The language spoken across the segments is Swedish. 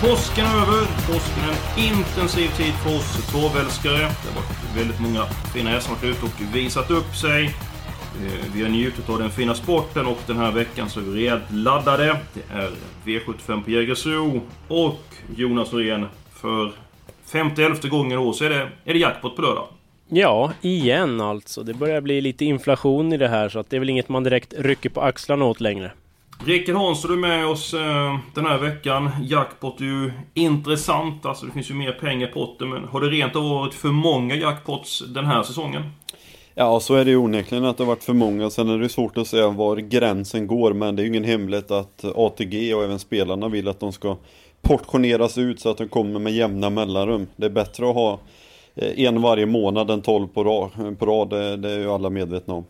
Påsken är över. Påsken är en intensiv tid för oss torvälskare. Det har varit väldigt många fina gäster som varit ute och visat upp sig. Eh, vi har njutit av den fina sporten och den här veckan så är vi rejält laddade. Det är V75 på Jägersro och Jonas Norén för femte, elfte gången i år så är det, är det jackpot på lördag. Ja, igen alltså. Det börjar bli lite inflation i det här så att det är väl inget man direkt rycker på axlarna åt längre. Rickard Hansson, du är med oss eh, den här veckan. Jackpot är ju intressant, alltså det finns ju mer pengar i potten. Men har det rent av varit för många jackpots den här säsongen? Ja, så är det ju onekligen att det har varit för många. Sen är det svårt att säga var gränsen går, men det är ju ingen hemlighet att ATG och även spelarna vill att de ska portioneras ut så att de kommer med jämna mellanrum. Det är bättre att ha eh, en varje månad än 12 på rad, på rad det, det är ju alla medvetna om.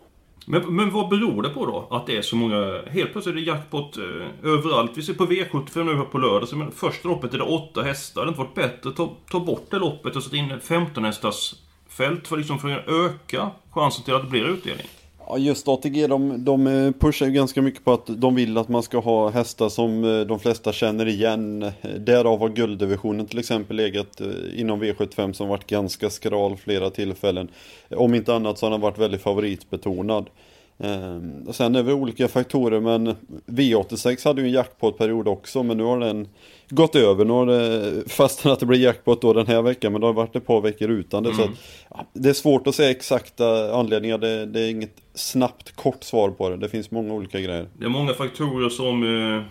Men, men vad beror det på då? Att det är så många... Helt plötsligt är det jackpot eh, överallt. Vi ser på V75 nu här på lördag. Så men första loppet är det åtta hästar. Det hade inte varit bättre att ta, ta bort det loppet och sätta in 15 hästars fält för, liksom, för att öka chansen till att det blir utdelning. Ja, just ATG de, de eh, pushar ju ganska mycket på att de vill att man ska ha hästar som eh, de flesta känner igen. Därav har gulddivisionen till exempel legat eh, inom V75 som varit ganska skral flera tillfällen. Om inte annat så har den varit väldigt favoritbetonad. Och sen är det olika faktorer men V86 hade ju en jackpot-period också men nu har den gått över. Nu har det fastän att det blir jackpot då den här veckan men det har varit ett par veckor utan det. Så att, ja, det är svårt att säga exakta anledningar. Det, det är inget snabbt kort svar på det. Det finns många olika grejer. Det är många faktorer som eh,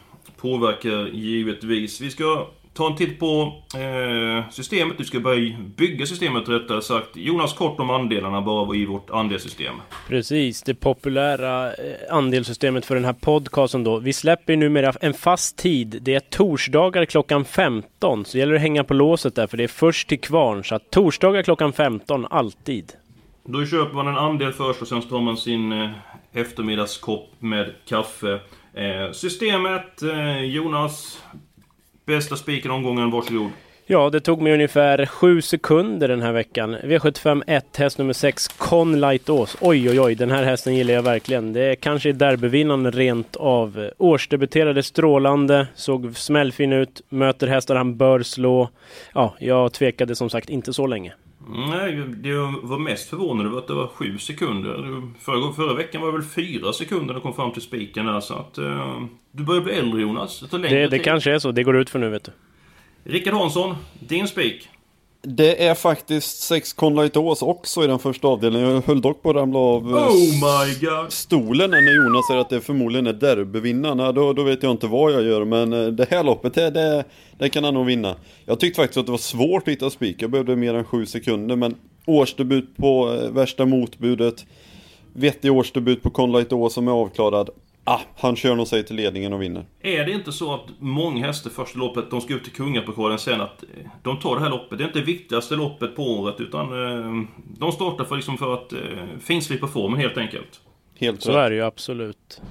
påverkar givetvis. Vi ska ta en titt på eh, systemet. Du ska börja bygga systemet rättare sagt. Jonas, kort om andelarna bara i vårt andelssystem. Precis, det populära eh, andelssystemet för den här podcasten då. Vi släpper numera en fast tid. Det är torsdagar klockan 15. Så gäller det att hänga på låset där för det är först till kvarn. Så att torsdagar klockan 15, alltid. Då köper man en andel först och sen tar man sin eh, eftermiddagskopp med kaffe. Eh, systemet, Jonas. Bästa spiken omgången, varsågod. Ja, det tog mig ungefär sju sekunder den här veckan. V75 1, häst nummer 6, Conlight Ås. Oj, oj, oj, den här hästen gillar jag verkligen. Det är kanske är derbyvinnande rent av. Årsdebuterade strålande, såg smällfin ut, möter hästar han bör slå. Ja, jag tvekade som sagt inte så länge. Nej, det jag var mest förvånad över att det var sju sekunder. Förra, förra veckan var det väl fyra sekunder när du kom fram till spiken där, så att... Eh, du börjar bli äldre Jonas. Det tar längre Det, det tid. kanske är så, det går ut för nu vet du. Rickard Hansson, din spik. Det är faktiskt sex Conlight Ås också i den första avdelningen. Jag höll dock på att ramla av eh, Oh stolen när Jonas säger att det förmodligen är derbyvinnarna. Då, då vet jag inte vad jag gör. Men eh, det här loppet, det, det, det kan han nog vinna. Jag tyckte faktiskt att det var svårt att hitta spik. Jag behövde mer än sju sekunder. Men årsdebut på eh, värsta motbudet. Vettig årsdebut på Conlight Ås som är avklarad. Ah, han kör nog sig till ledningen och vinner. Är det inte så att många hästar första loppet, de ska ut till kungapokalen sen att eh, de tar det här loppet. Det är inte det viktigaste loppet på året utan eh, de startar för, liksom för att eh, finslipa formen helt enkelt. Helt Så rätt. är det ju absolut.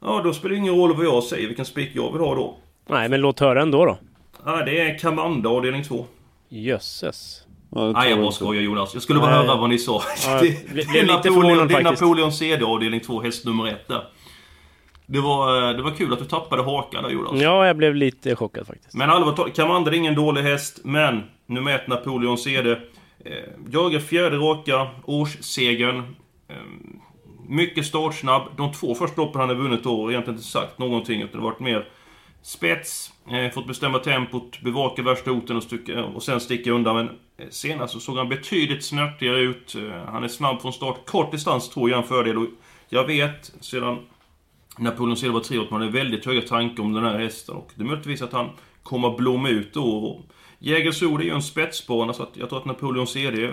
Ja, då spelar det ingen roll vad jag säger, vilken spik jag vill ha då. Nej, men låt höra ändå då. Ja, det är Kamanda avdelning 2. Jösses. Ja, Nej, jag bara skojar Jonas. Jag skulle bara Nej. höra vad ni sa. Ja, det, det är Napoleon, det är. Napoleon CD avdelning 2, häst nummer 1 där. Det var, eh, det var kul att du tappade hakan där Jonas. Ja, jag blev lite chockad faktiskt. Men allvarligt Kamanda är ingen dålig häst, men nummer ett Napoleon CD. Eh, jagar fjärde raka, årssegern. Eh, mycket startsnabb. De två första loppen han har vunnit då har egentligen inte sagt någonting, utan det har varit mer spets, eh, fått bestämma tempot, bevaka värsta hoten och, stycka, och sen sticka undan. Men senast så såg han betydligt snärtigare ut. Han är snabb från start. Kort distans tror jag är en fördel. Och jag vet sedan Napoleon Silva var att man har väldigt höga tankar om den här hästen och det är möjligtvis att han kommer att blomma ut då. Och Jägersro är ju en spetsbana så att jag tror att Napoleon CD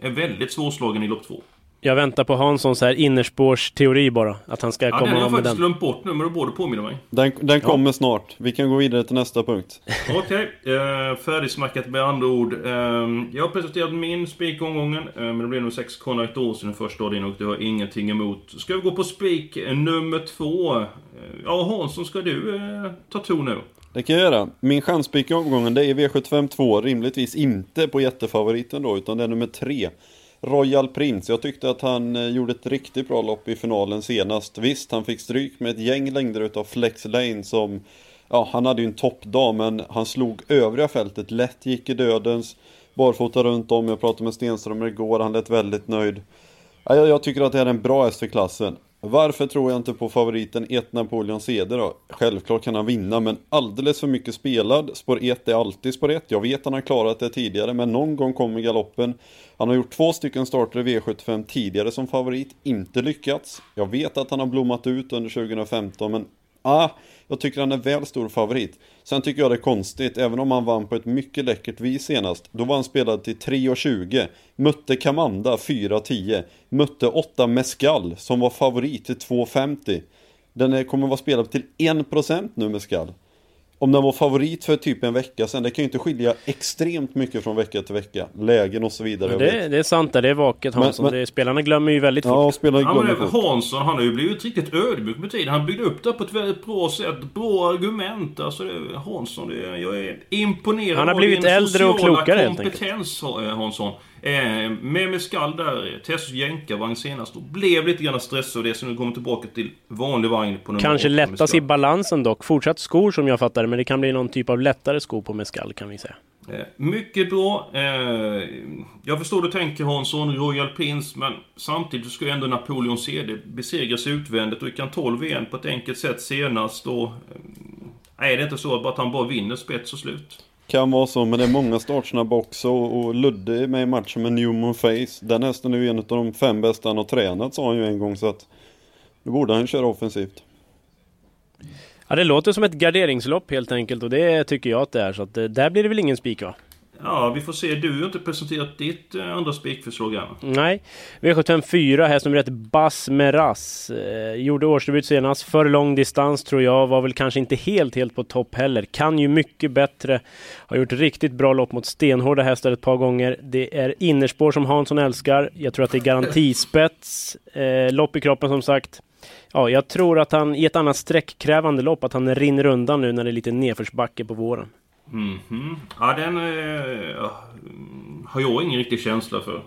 är väldigt svårslagen i lopp två. Jag väntar på Hanssons här innerspårsteori bara. Att han ska Ja, den komma har jag med faktiskt den. glömt bort nu, men du borde påminna mig. Den, den kommer snart. Vi kan gå vidare till nästa punkt. Okej, eh, färdigsmackat med andra ord. Eh, jag har presenterat min spik omgången, eh, men det blev nog 6 kronor ett år sedan den första dagen och det har jag ingenting emot. Ska vi gå på spik nummer två? Eh, ja, Hansson, ska du eh, ta ton nu? Det kan jag göra. Min chanspik i omgången det är V75 2. Rimligtvis inte på jättefavoriten då, utan det är nummer 3. Royal Prince. Jag tyckte att han eh, gjorde ett riktigt bra lopp i finalen senast. Visst, han fick stryk med ett gäng längder utav Flex Lane som... Ja, han hade ju en toppdag, men han slog övriga fältet lätt, gick i dödens. Barfota runt om. Jag pratade med Stenström igår, han lät väldigt nöjd. Ja, jag, jag tycker att det här är en bra häst för klassen. Varför tror jag inte på favoriten 1 Napoleon Ceder då? Självklart kan han vinna, men alldeles för mycket spelad. Spår 1 är alltid spår 1. Jag vet att han har klarat det tidigare, men någon gång kommer galoppen. Han har gjort två stycken starter i V75 tidigare som favorit, inte lyckats. Jag vet att han har blommat ut under 2015, men ah, jag tycker han är väl stor favorit. Sen tycker jag det är konstigt, även om han vann på ett mycket läckert vis senast. Då var han spelad till 3,20. Mötte Kamanda 4,10. Mötte 8 Mescal som var favorit till 2,50. Den är, kommer vara spelad till 1% nu Mescal. Om den var favorit för typ en vecka sedan, det kan ju inte skilja extremt mycket från vecka till vecka. Lägen och så vidare. Det, det är sant det är vaket Men- Hansson. men- Det, spelarna glömmer ju väldigt fort. Ja, spelar Ja, men glömmer det, fort. Hansson, han har ju blivit riktigt ödmjuk med tiden. Han byggde upp det på ett väldigt bra sätt. Bra argument. Alltså, det, Hansson, det, jag är imponerad Han har av blivit äldre och klokare, helt enkelt. kompetens, Hansson. Eh, med Mescal där, Tessos jänkarvagn senast, och blev lite grann stressad av det, så nu kommer tillbaka till vanlig vagn på nummer Kanske lättas i balansen dock. Fortsatt skor som jag fattar men det kan bli någon typ av lättare sko på Mescal kan vi säga. Eh, Mycket bra. Eh, jag förstår du tänker Hansson, Royal Prince, men samtidigt ska ju ändå Napoleon CD besegras utvändigt och kan 12 igen på ett enkelt sätt senast och... Eh, är det inte så att han bara vinner spets och slut? Kan vara så, men det är många startsnabba också och och Ludde är med i matchen med Newman Face. Den hästen är ju en av de fem bästa han har tränat sa han ju en gång så att då borde han köra offensivt. Ja, det låter som ett garderingslopp helt enkelt och det tycker jag att det är. Så att, eh, där blir det väl ingen spik va? Ja, vi får se. Du har ju inte presenterat ditt eh, andra spikförslag än. Nej. V754, häst nummer ett, Bas Meras. Eh, gjorde årsdebut senast. För lång distans tror jag. Var väl kanske inte helt, helt på topp heller. Kan ju mycket bättre. Har gjort riktigt bra lopp mot stenhårda hästar ett par gånger. Det är innerspår som Hansson älskar. Jag tror att det är garantispets. Eh, lopp i kroppen som sagt. Ja, jag tror att han i ett annat sträckkrävande lopp, att han rinner undan nu när det är lite nedförsbacke på våren. Mhm. Ja, den eh, har jag ingen riktig känsla för.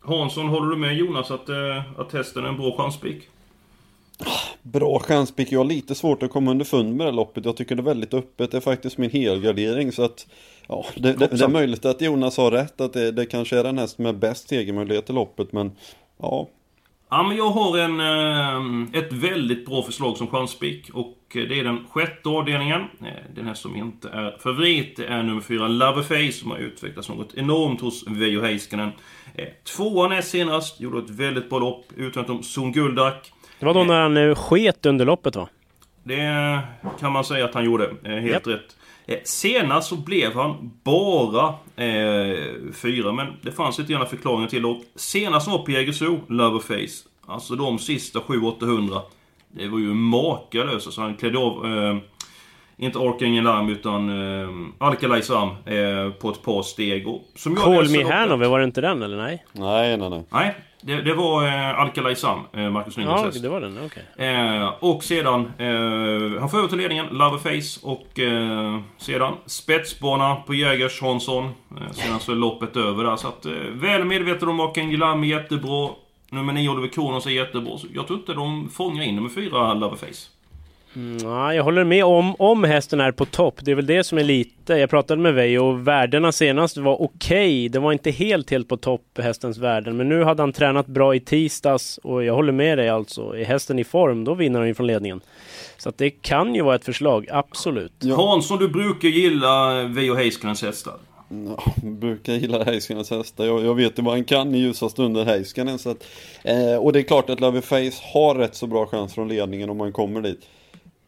Hansson, håller du med Jonas att, eh, att hästen är en bra chanspik? Bra chanspick, jag har lite svårt att komma underfund med det loppet. Jag tycker det är väldigt öppet, det är faktiskt min helgardering så att Ja, det, det, det är möjligt att Jonas har rätt att det, det kanske är den häst med bäst segermöjlighet i loppet men Ja, Ja, men jag har en, eh, ett väldigt bra förslag som chanspik. Och eh, det är den sjätte avdelningen. Eh, Den här som inte är favorit det är nummer fyra, Loverface, som har utvecklats något enormt hos Veijo Heiskanen. Tvåan är senast, gjorde ett väldigt bra lopp, utan om Son Guldak. Det var då när han sket under loppet va? Det kan man säga att han gjorde, helt rätt. Eh, senast så blev han bara eh, fyra, men det fanns lite grann förklaringar till och Senast var på Jägersro, Loverface. Alltså de sista 700-800. Det var ju makalöst. Alltså han klädde av, eh, inte Arcangel Larm utan eh, Alcalay Sam eh, på ett par steg. Och som jag Call Me Hanover, var det inte den eller nej? nej nej nej Nej, det, det var eh, Alcalay Sam, eh, Marcus Lindgrens Ja, häst. det var den, okej. Eh, och sedan, eh, han får över till ledningen, Loverface och eh, sedan spetsbana på Jägers Hansson. Eh, sedan så är loppet över där. Så att, eh, väl medveten om att Lam är jättebra. Nummer 9 Oliver Kronos är jättebra. Så jag tror inte de fångar in nummer 4 Loverface. Mm, ja, jag håller med om, om hästen är på topp. Det är väl det som är lite... Jag pratade med Veijo och värdena senast var okej. Det var inte helt, helt på topp, hästens värden. Men nu hade han tränat bra i tisdags och jag håller med dig alltså. Är hästen i form, då vinner han ju från ledningen. Så att det kan ju vara ett förslag, absolut. Ja. Hansson, du brukar gilla Veijo Heiskanens hästar. Ja, brukar gilla Heiskanens hästar. Jag, jag vet ju vad han kan i ljusa stunder, Heiskanen. Så att, eh, och det är klart att Leatherface har rätt så bra chans från ledningen om man kommer dit.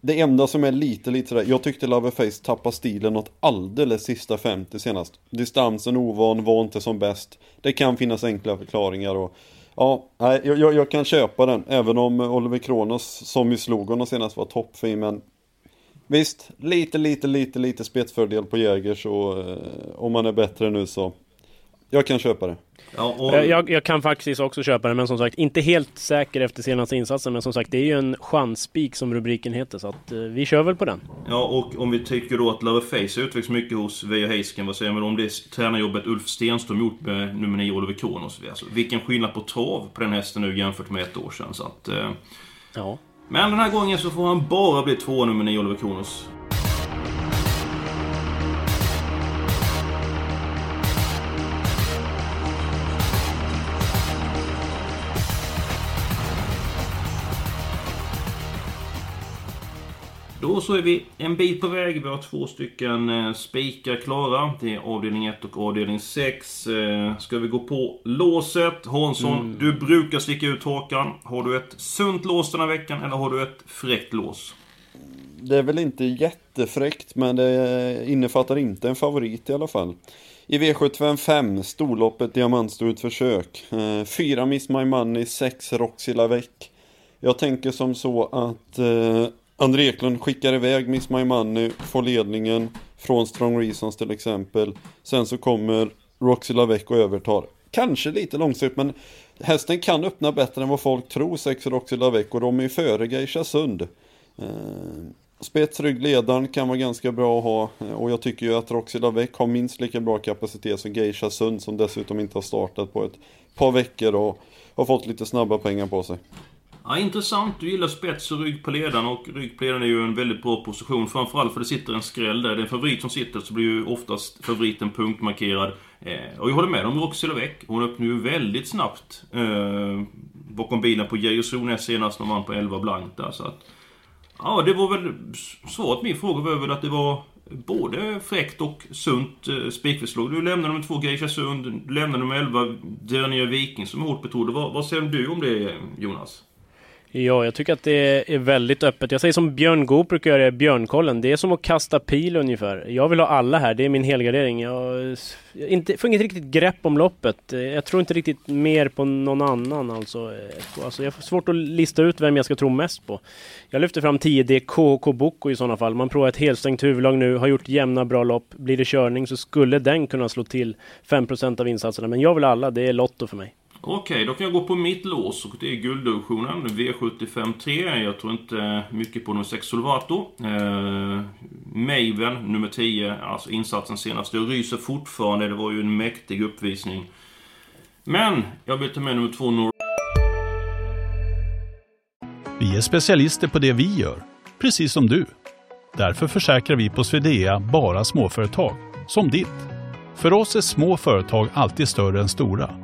Det enda som är lite, lite sådär, jag tyckte Loverface tappade stilen något alldeles sista 50 senast. Distansen ovan, var inte som bäst. Det kan finnas enkla förklaringar och Ja, nej, jag, jag kan köpa den, även om Oliver Kronos som ju slog honom senast var toppfin, men Visst, lite, lite, lite, lite spetsfördel på Jägers och... eh, om man är bättre nu så jag kan köpa det. Ja, och... Eh, jag, jag, kan faktiskt också köpa det, men som sagt inte helt säker efter senaste insatsen. Men som sagt, det är ju en chansspik som rubriken heter, så att eh, vi kör väl på den. Ja, och om vi tycker då att Leatherface utvecklats mycket hos Veijo Heisken, vad säger man om det tränarjobbet Ulf Stenström gjort med nummer 9 Oliver Kronos? Alltså, vilken skillnad på trav på den hästen nu jämfört med ett år sedan. Så att, eh... ja. Men den här gången så får han bara bli två nummer 9 Oliver Kronos. Då så är vi en bit på väg. Vi har två stycken eh, spikar klara. Det är avdelning 1 och avdelning 6. Eh, ska vi gå på låset? Hansson, mm. du brukar sticka ut hakan. Har du ett sunt lås den här veckan eller har du ett fräckt lås? Det är väl inte jättefräckt, men det innefattar inte en favorit i alla fall. I V75 5, storloppet diamantstort försök. 4 eh, Miss My Money, 6 Roxy Lavec. Jag tänker som så att eh, André Eklund skickar iväg Miss My Money, får ledningen från Strong Reasons till exempel. Sen så kommer Roxy Lavec och övertar. Kanske lite långsamt men hästen kan öppna bättre än vad folk tror, sex Roxy Lavec och de är före Geisha Sund. Eh, Spetsryggledaren kan vara ganska bra att ha eh, och jag tycker ju att Roxy Lavec har minst lika bra kapacitet som Geisha Sund som dessutom inte har startat på ett par veckor och har fått lite snabba pengar på sig. Ja, intressant. Du gillar spets och rygg på ledaren och rygg på ledaren är ju en väldigt bra position. Framförallt för det sitter en skräll där. Det är en favorit som sitter så blir ju oftast favoriten punktmarkerad. Eh, och jag håller med om Roxy Lovec. Hon öppnar ju väldigt snabbt eh, bakom bilen på Geijer senast när hon vann på 11 blankt där. Så att, ja, det var väl... Svaret min fråga var väl att det var både fräckt och sunt eh, spikförslag. Du lämnar nummer 2 Geisha Sund, du lämnar nummer 11 Dernier Viking som är hårt betrodd. Vad, vad säger du om det Jonas? Ja, jag tycker att det är väldigt öppet. Jag säger som Björn Goop brukar göra i Björnkollen. Det är som att kasta pil ungefär. Jag vill ha alla här, det är min helgardering. Jag inte, får inget riktigt grepp om loppet. Jag tror inte riktigt mer på någon annan alltså. alltså jag får svårt att lista ut vem jag ska tro mest på. Jag lyfter fram 10D KK Boko i sådana fall. Man provar ett helstängt huvudlag nu, har gjort jämna bra lopp. Blir det körning så skulle den kunna slå till 5% av insatserna. Men jag vill alla, det är Lotto för mig. Okej, då kan jag gå på mitt lås och det är gulddivisionen, V75 3. Jag tror inte mycket på nummer 6 Solvato. Eh, Maven, nummer 10, alltså insatsen senast. Jag ryser fortfarande, det var ju en mäktig uppvisning. Men, jag vill ta med nummer 2 Nor Vi är specialister på det vi gör, precis som du. Därför försäkrar vi på Swedea bara småföretag, som ditt. För oss är små företag alltid större än stora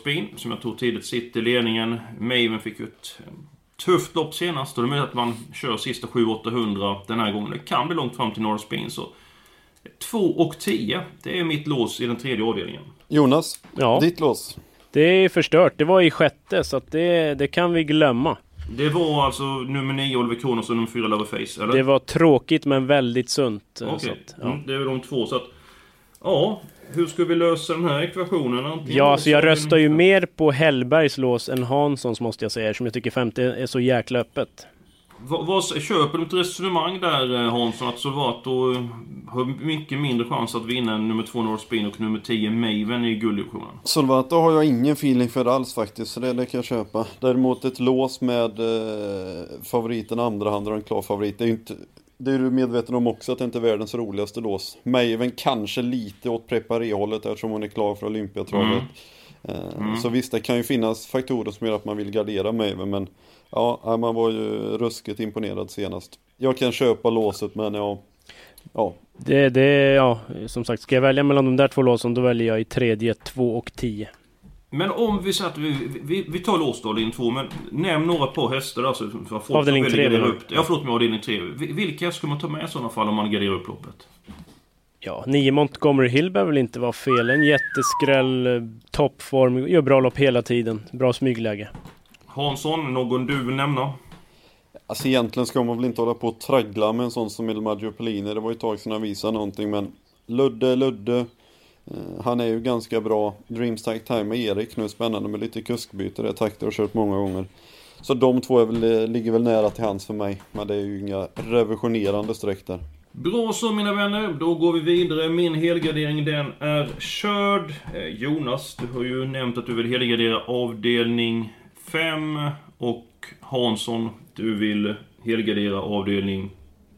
Spin, som jag tror tidigt sitter i ledningen. Maven fick ju ett tufft lopp senast och det är möjligt att man kör sista 7-800 den här gången. Det kan bli långt fram till Norra Spin så 2 och 10, det är mitt lås i den tredje avdelningen. Jonas, ja. ditt lås? Det är förstört. Det var i sjätte så att det, det kan vi glömma. Det var alltså nummer 9 Oliver Kronos och nummer 4 Loverface, eller? Det var tråkigt men väldigt sunt. Okej, okay. ja. mm, det är de två så att... Ja, hur ska vi lösa den här ekvationen? Antingen ja, så jag röstar ju mer på Hellbergs lås än Hanssons måste jag säga, som jag tycker femte är så jäkla öppet. Vad, vad, köper du ett resonemang där eh, Hansson, att Solvato eh, har mycket mindre chans att vinna än nummer 2 North Spin och nummer 10 Maven i gulddivisionen? Solvato har jag ingen feeling för alls faktiskt, så det, det kan jag köpa. Däremot ett lås med eh, favoriten andra hand och en klar favorit. Det är ju inte det är du medveten om också att det inte är världens roligaste lås. Maven kanske lite åt preparé-hållet eftersom hon är klar för Olympiatravet. Mm. Eh, mm. Så visst, det kan ju finnas faktorer som gör att man vill gardera Maven, men ja, man var ju ruskigt imponerad senast. Jag kan köpa låset, men ja. Ja. Det, det, ja, som sagt, ska jag välja mellan de där två låsen då väljer jag i tredje 2 och 10. Men om vi säger att vi, vi, vi tar lås då, avdelning 2, men nämn några par hästar alltså. Folk Avdelning som vill tre, gardera menar upp. Ja, förlåt mig, avdelning 3. Vilka ska man ta med i sådana fall om man garderar upp loppet? Ja, 9 Montgomery Hill behöver väl inte vara fel. En jätteskräll, eh, toppform, gör bra lopp hela tiden. Bra smygläge. Hansson, någon du vill nämna? Alltså egentligen ska man väl inte hålla på och traggla med en sån som El Maggio Pellini. Det var ju ett tag sedan han visade någonting men Ludde, Ludde. Eh, han är ju ganska bra. Dreams Tag Time med Erik nu. Spännande med lite kuskbyte. Det takter har kört många gånger. Så de två är väl, eh, ligger väl nära till hands för mig. Men det är ju inga revisionerande streck där. Bra så mina vänner, då går vi vidare. Min helgardering den är körd. Eh, Jonas, du har ju nämnt att du vill helgardera avdelning 5. Och Hansson, du vill helgardera avdelning...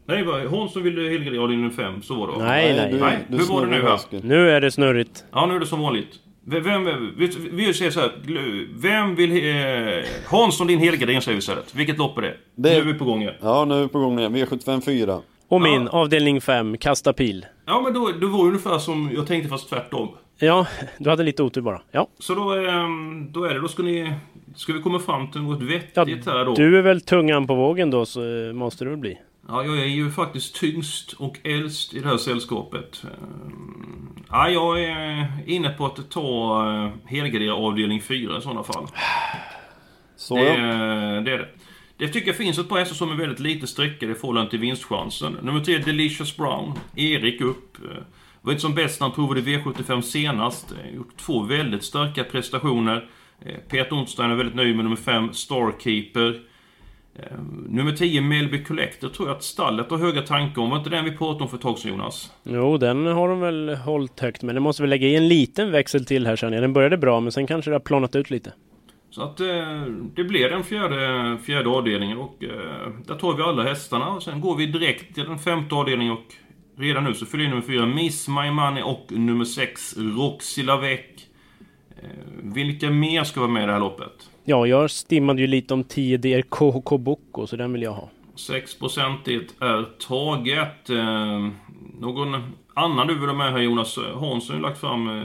Nej, vad- Hansson vill helgardera avdelning 5, så var det va? Nej, nej. du, Nej, du hur var det nu snurrar här? väsken. Nu är det snurrigt. Ja, nu är det som vanligt. Vem, vem, vi, vi säger så här. gl- Vem vill... Eh, Hansson, din helgardering säger vi istället. Vilket lopp är det? Det- Nu är vi på gång igen. Ja, nu är vi på gång igen. V75 4. Och min, avdelning 5, kasta pil. Ja, men då, det var ungefär som jag tänkte fast tvärtom. Ja, du hade lite otur bara. Ja. Så då, ehm, då är det, då ska ni... Ska vi komma fram till något ja vettigt här då? du är väl tungan på vågen då, så eh, måste det väl bli. Ja, jag är ju faktiskt tyngst och äldst i det här sällskapet. Ehm, Ja, jag är inne på att ta eh, helgardera avdelning 4 i sådana fall. Så Det, det är det. Det tycker jag finns ett par hästar som är väldigt lite streckade i förhållande till vinstchansen. Nummer 3, Delicious Brown. Erik upp. Eh, Var inte som bäst när han provade V75 senast. Eh, Gjort två väldigt starka prestationer. Eh, Peter Onstein är väldigt nöjd med nummer 5, Starkeeper. Eh, Nummer 10, Melby Collector, tror jag att stallet har höga tankar om. Var inte den vi pratade om för ett tag sedan Jonas? Jo, den har de väl hållit högt, men det måste vi lägga i en liten växel till här känner jag. Den började bra, men sen kanske det har planat ut lite. Så att eh, det blir den fjärde, fjärde avdelningen och eh, där tar vi alla hästarna. Och sen går vi direkt till den femte avdelningen och redan nu så fyller in nummer fyra Miss My Money och nummer sex Roxy Lavec. Eh, vilka mer ska vara med i det här loppet? Ja, jag stimmade ju lite om 10 DR KHK Boko, så den vill jag ha. 6% är taget. Eh, någon annan du vill ha med här Jonas? Hansson har ju lagt fram eh,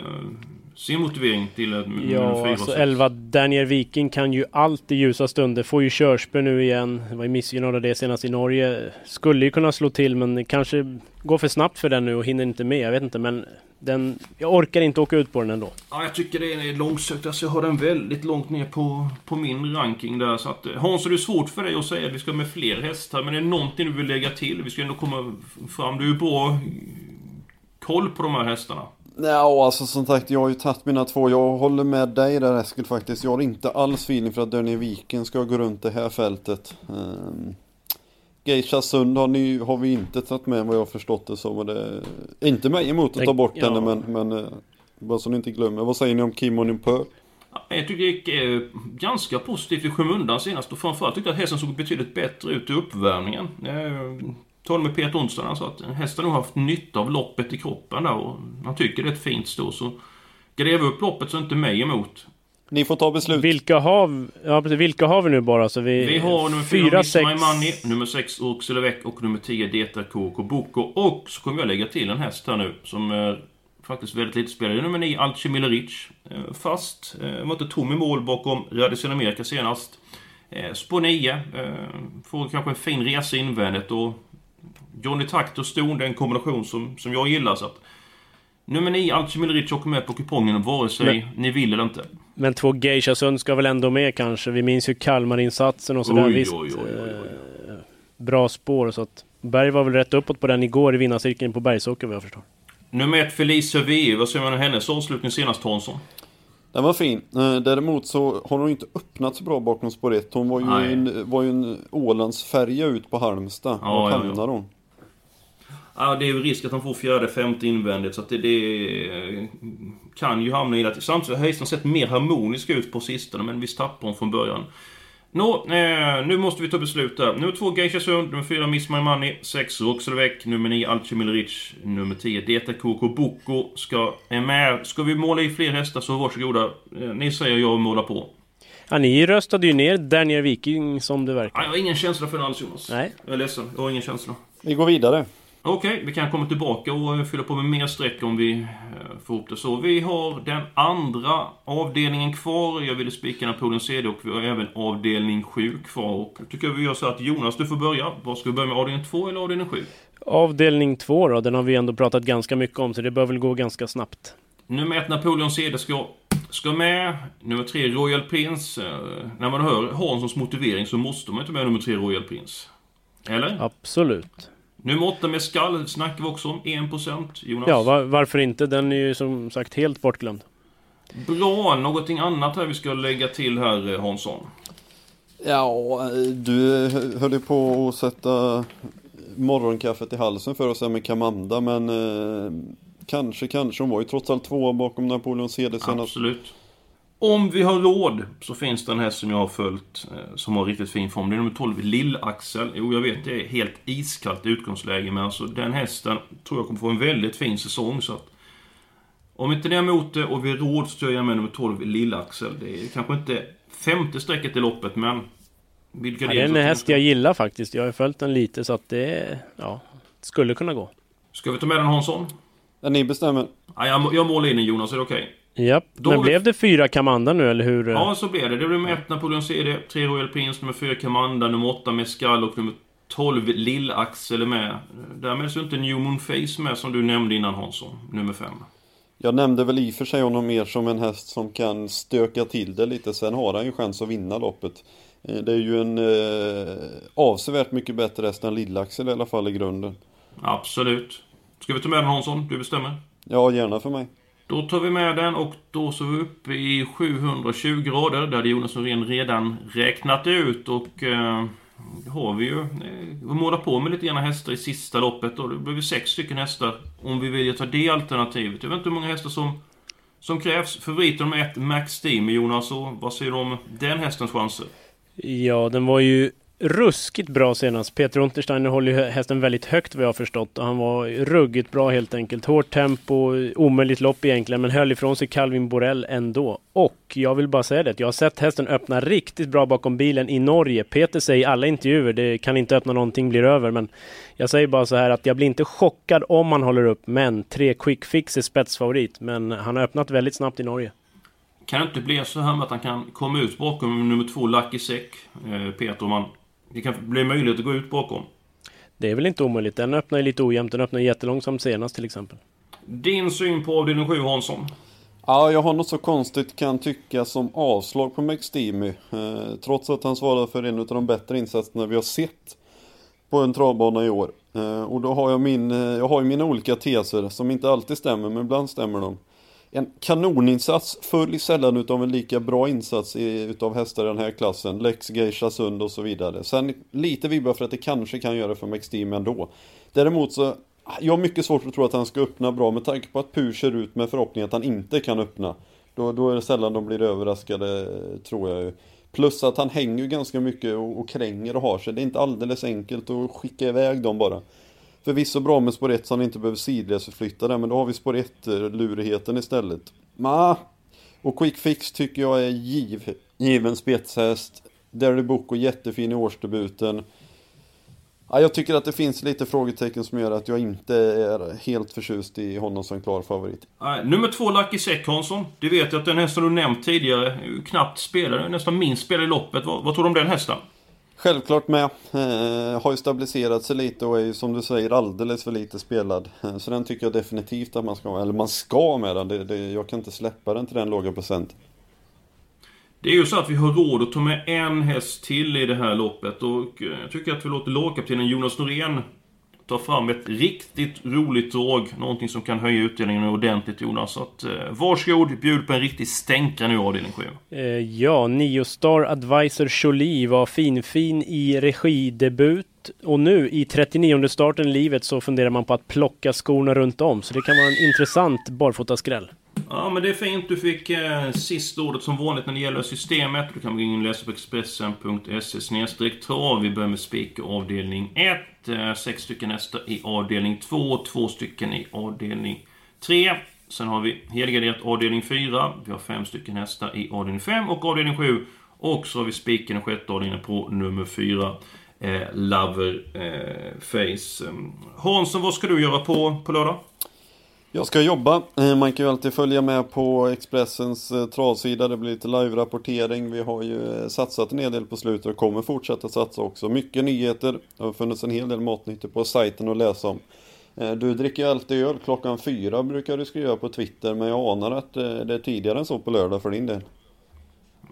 sin motivering till fyra Ja, alltså sex. 11 Daniel Viking kan ju allt i ljusa stunder. Får ju körspö nu igen. Var ju missgynnad av det senast i Norge. Skulle ju kunna slå till men kanske går för snabbt för den nu och hinner inte med. Jag vet inte men den... Jag orkar inte åka ut på den ändå. Ja, jag tycker det är långsökt. Alltså jag har den väldigt långt ner på, på min ranking där. Så att, eh, Hans, är det svårt för dig att säga att vi ska med fler hästar? Men är det någonting du vill lägga till? Vi ska ändå komma fram. Du är bra koll på de här hästarna. Ja, alltså som sagt, jag har ju tagit mina två. Jag håller med dig där Eskil faktiskt. Jag har inte alls feeling för att Daniel Viken ska gå runt det här fältet. Um, Geisha Sund har, ni, har vi inte tagit med vad jag har förstått det som. Och det inte mig emot att ta bort Ja. henne men, men eh, bara så ni inte glömmer. Vad säger ni om Kim Onimper? Ja, Jag tycker det gick eh, ganska positivt i skymundan senast. Och framförallt tyckte jag att hästen såg betydligt bättre ut i uppvärmningen. Jag talade med Peter Onsdag han sa att hästen har haft nytta av loppet i kroppen där. Och han tycker det är ett fint stå. Så gräv upp loppet så inte mig emot. Ni får ta beslut. Vilka har, ja, precis, vilka har vi nu bara? Så vi, Vi har nummer 4, fyra, Miss sex... My Money, nummer 6, Urxelevec och nummer 10, Deta KK Boko. Och så kommer jag lägga till en häst här nu som är faktiskt väldigt lite spelare. Nummer 9, Alchemileric. Eh, Fast, eh, var inte tom i mål bakom Radisson Amerika senast. Eh, Spår 9, eh, får kanske en fin resa invändigt och Johnny Takt och Ston, det är en kombination som, som jag gillar. Så att, nummer 9, Alchemileric åker med på kupongen vare sig ni vill eller inte. Men två Geisha Sund ska väl ändå med kanske? Vi minns ju Kalmarinsatsen och sådär. Oj, Visst, oj, oj, oj, oj. eh, bra spår så att Berg var väl rätt uppåt på den igår i vinnarcirkeln på Bergsåker vad jag förstår. Nummer 1, Felicia V. Vad säger man om hennes avslutning senast, Hansson? Den var fin. Eh, Däremot så har hon inte öppnat så bra bakom spår 1. Hon var ju, Nej. en, var ju en Ålandsfärja ut på Halmstad. Ja, Var ja, ja. hon? Ja, det är ju risk att han får fjärde, femte invändigt så att det, det kan ju hamna i det. Samtidigt har hästen sett mer harmonisk ut på sistone men visst tappar hon från början. Nå, eh, nu måste vi ta beslut där. Nummer två Geisha Sund, nummer fyra Miss My Money, sex Roxelevec, nummer nio Alchemilrich, nummer 10 Deta KK Boko ska, är med. Ska vi måla i fler hästar så varsågoda. Eh, ni säger jag målar på. Ja, ni röstade ju ner Daniel Viking som det verkar. Jag har ingen känsla för den alls Jonas. Nej. Jag är ledsen, jag har ingen känsla. Vi går vidare. Okej, okay, vi kan komma tillbaka och fylla på med mer streck om vi eh, får ihop det så. Vi har den andra avdelningen kvar. Jag ville spika Napoleon CD och vi har även avdelning 7 kvar. Och jag tycker vi gör så att Jonas, du får börja. Vad ska vi börja med? Avdelning 2 eller avdelning 7? Avdelning 2 då, den har vi ändå pratat ganska mycket om så det bör väl gå ganska snabbt. Nummer 1 Napoleon CD ska, ska med. Nummer 3 Royal Prince. Eh, när man hör Hanssons motivering så måste man inte med nummer 3 Royal Prince. Eller? Absolut. Nummer 8 med skall snackar vi också om. 1% Jonas. Ja, var, varför inte? Den är ju som sagt helt bortglömd. Bra, någonting annat här vi ska lägga till här eh, Hansson? Ja, du höll ju på att sätta morgonkaffet i halsen för oss här med Kamanda men eh, kanske, kanske. Hon var ju trots allt tvåa bakom Napoleon CD senast. Absolut. Om vi har råd så finns det en häst som jag har följt eh, som har riktigt fin form. Det är nummer 12, Lill-Axel. Jo, jag vet det är helt iskallt utgångsläge men alltså den hästen tror jag kommer få en väldigt fin säsong så att om inte det är emot det och vi har råd så gör jag med nummer 12, Lill-Axel. Det är kanske inte femte strecket i loppet men vilka ja, det är en häst jag gillar faktiskt. Jag har följt den lite så att det ja, skulle kunna gå. Ska vi ta med den Hansson? Ja, ni bestämmer. Ja, jag, jag målar in den Jonas, är det okej? Okay? Japp. Då Men blev det fyra Kamanda nu, eller hur? Ja, så blev det. Det blev med 1 Napoleon CD, 3 Royal Prince, nummer 4 Kamanda, nummer 8 Mescal och nummer 12 Lill-Axel är med. Därmed så är inte New Moon Face med som du nämnde innan Hansson, nummer 5. Jag nämnde väl i och för sig honom mer som en häst som kan stöka till det lite. Sen har han ju chans att vinna loppet. Eh, det är ju en eh, avsevärt mycket bättre häst än Lill-Axel i alla fall i grunden. Absolut. Ska vi ta med den Hansson? Du bestämmer. Ja, gärna för mig. Då tar vi med den och då så är vi uppe i 720 grader. Det hade Jonas Norén redan räknat ut och eh, har vi ju. Eh, vi målar på med lite grann hästar i sista loppet och det blir sex stycken hästar om vi vill ta det alternativet. Jag vet inte hur många hästar som, som krävs. Favoriten med ett Max Team, Jonas, och vad säger du om den hästens chanser? Ja, den var ju ruskigt bra senast. Peter Untersteiner håller ju hästen väldigt högt vad jag har förstått. Och han var ruggigt bra helt enkelt. Hårt tempo, omöjligt lopp egentligen, men höll ifrån sig Calvin Borell ändå. Och jag vill bara säga det, jag har sett hästen öppna riktigt bra bakom bilen i Norge. Peter säger i alla intervjuer, det kan inte öppna någonting, blir över. Men jag säger bara så här att jag blir inte chockad om han håller upp, men tre quick fix är spetsfavorit. Men han har öppnat väldigt snabbt i Norge. Kan det inte bli så här med att han kan komma ut bakom nummer två Lucky Sec, eh, Peter, om man det kan bli möjligt att gå ut bakom. Det är väl inte omöjligt. Den öppnar ju lite ojämnt. Den öppnar jättelångsamt senast till exempel. Din syn på avdelning 7 Hansson? Ja, jag har något så konstigt kan tycka som avslag på McSteamy. Eh, trots att han svarar för en av de bättre insatserna vi har sett på en travbana i år. Eh, och då har jag min, eh, jag har ju mina olika teser som inte alltid stämmer, men ibland stämmer de en kanoninsats följs sällan utav en lika bra insats i, utav hästar i den här klassen. Lex, Geisha, Sund och så vidare. Sen lite vibbar för att det kanske kan göra för McSteam ändå. Däremot så, jag har mycket svårt att tro att han ska öppna bra med tanke på att Pur ser ut med förhoppning att han inte kan öppna. Då, då är det sällan de blir överraskade, tror jag ju. Plus att han hänger ju ganska mycket och, och kränger och har sig. Det är inte alldeles enkelt att skicka iväg dem bara. Förvisso bra med spår 1 så han inte behöver sidledsförflytta den, men då har vi spår 1-lurigheten eh, istället. Ma. Och Quick Fix tycker jag är giv, given spetshäst. Derry Boko jättefin i årsdebuten. Ja, jag tycker att det finns lite frågetecken som gör att jag inte är helt förtjust i honom som klar favorit. Nej, nummer två, Lucky Säck Hansson. Du vet ju att den hästen du nämnt tidigare knappt spelade. nästan minst spelade i loppet. Vad, vad tror du om den hästen? Självklart med. Eh, har ju stabiliserat sig lite och är ju som du säger alldeles för lite spelad. Eh, så den tycker jag definitivt att man ska, eller man ska med den. Det, det, jag kan inte släppa den till den låga procent. Det är ju så att vi har råd att ta med en häst till i det här loppet och eh, jag tycker att vi låter lagkaptenen Jonas Norén ta fram ett riktigt roligt drag. Någonting som kan höja utdelningen ordentligt Jonas. Så att, eh, varsågod, bjud på en riktig stänkare nu avdelning 7. Eh, ja, Nio Star Advisor Jolie var finfin i regidebut. Och nu i 39 starten i livet så funderar man på att plocka skorna runt om. Så det kan vara en intressant barfotaskräll. Ja, men det är fint. Du fick eh, sista ordet som vanligt när det gäller systemet. Du kan gå in och läsa på expressen.se trav. Vi börjar med spik avdelning 1. Eh, sex stycken hästar i avdelning 2. Två stycken i avdelning 3. Sen har vi helgarderat avdelning 4. Vi har fem stycken hästar i avdelning 5 och avdelning 7. Och så har vi spiken i sjätte avdelningen på nummer 4. eh, Lover eh, Face. Ehm, Hansson, vad ska du göra på, på lördag? Jag ska jobba. Eh, man kan ju alltid följa med på Expressens eh, travsida. Det blir lite live-rapportering. Vi har ju eh, satsat en hel del på slutet och kommer fortsätta satsa också. Mycket nyheter. Det har funnits en hel del matnyttor på sajten att läsa om. Du dricker ju alltid öl klockan fyra brukar du skriva på Twitter. Men jag anar att det är tidigare än så på lördag för din del.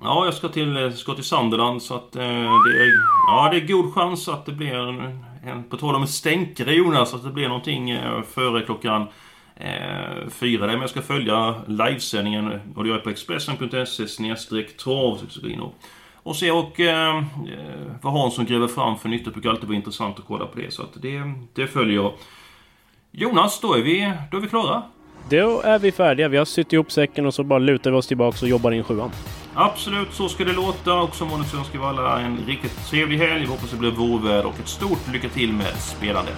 Ja, jag ska till, ska till Sunderland så att eh, det, är, ja, det är god chans att det blir en, en på tal om stänkare Jonas, att det blir någonting eh, före klockan eh, fyra. Men jag ska följa livesändningen och det gör jag på Expressen.se snedstreck trav. Så ska in och, och se och eh, vad Hansson gräver fram för nytt. Det brukar alltid vara intressant att kolla på det. Så att det, det följer jag. Jonas, då är vi, då är vi klara. Då är vi färdiga. Vi har sytt ihop säcken och så bara lutar vi oss tillbaka och jobbar in sjuan. Absolut, så ska det låta. Och som vanligt så önskar vi alla en riktigt trevlig helg. Vi hoppas det blir vårväder och ett stort lycka till med spelandet.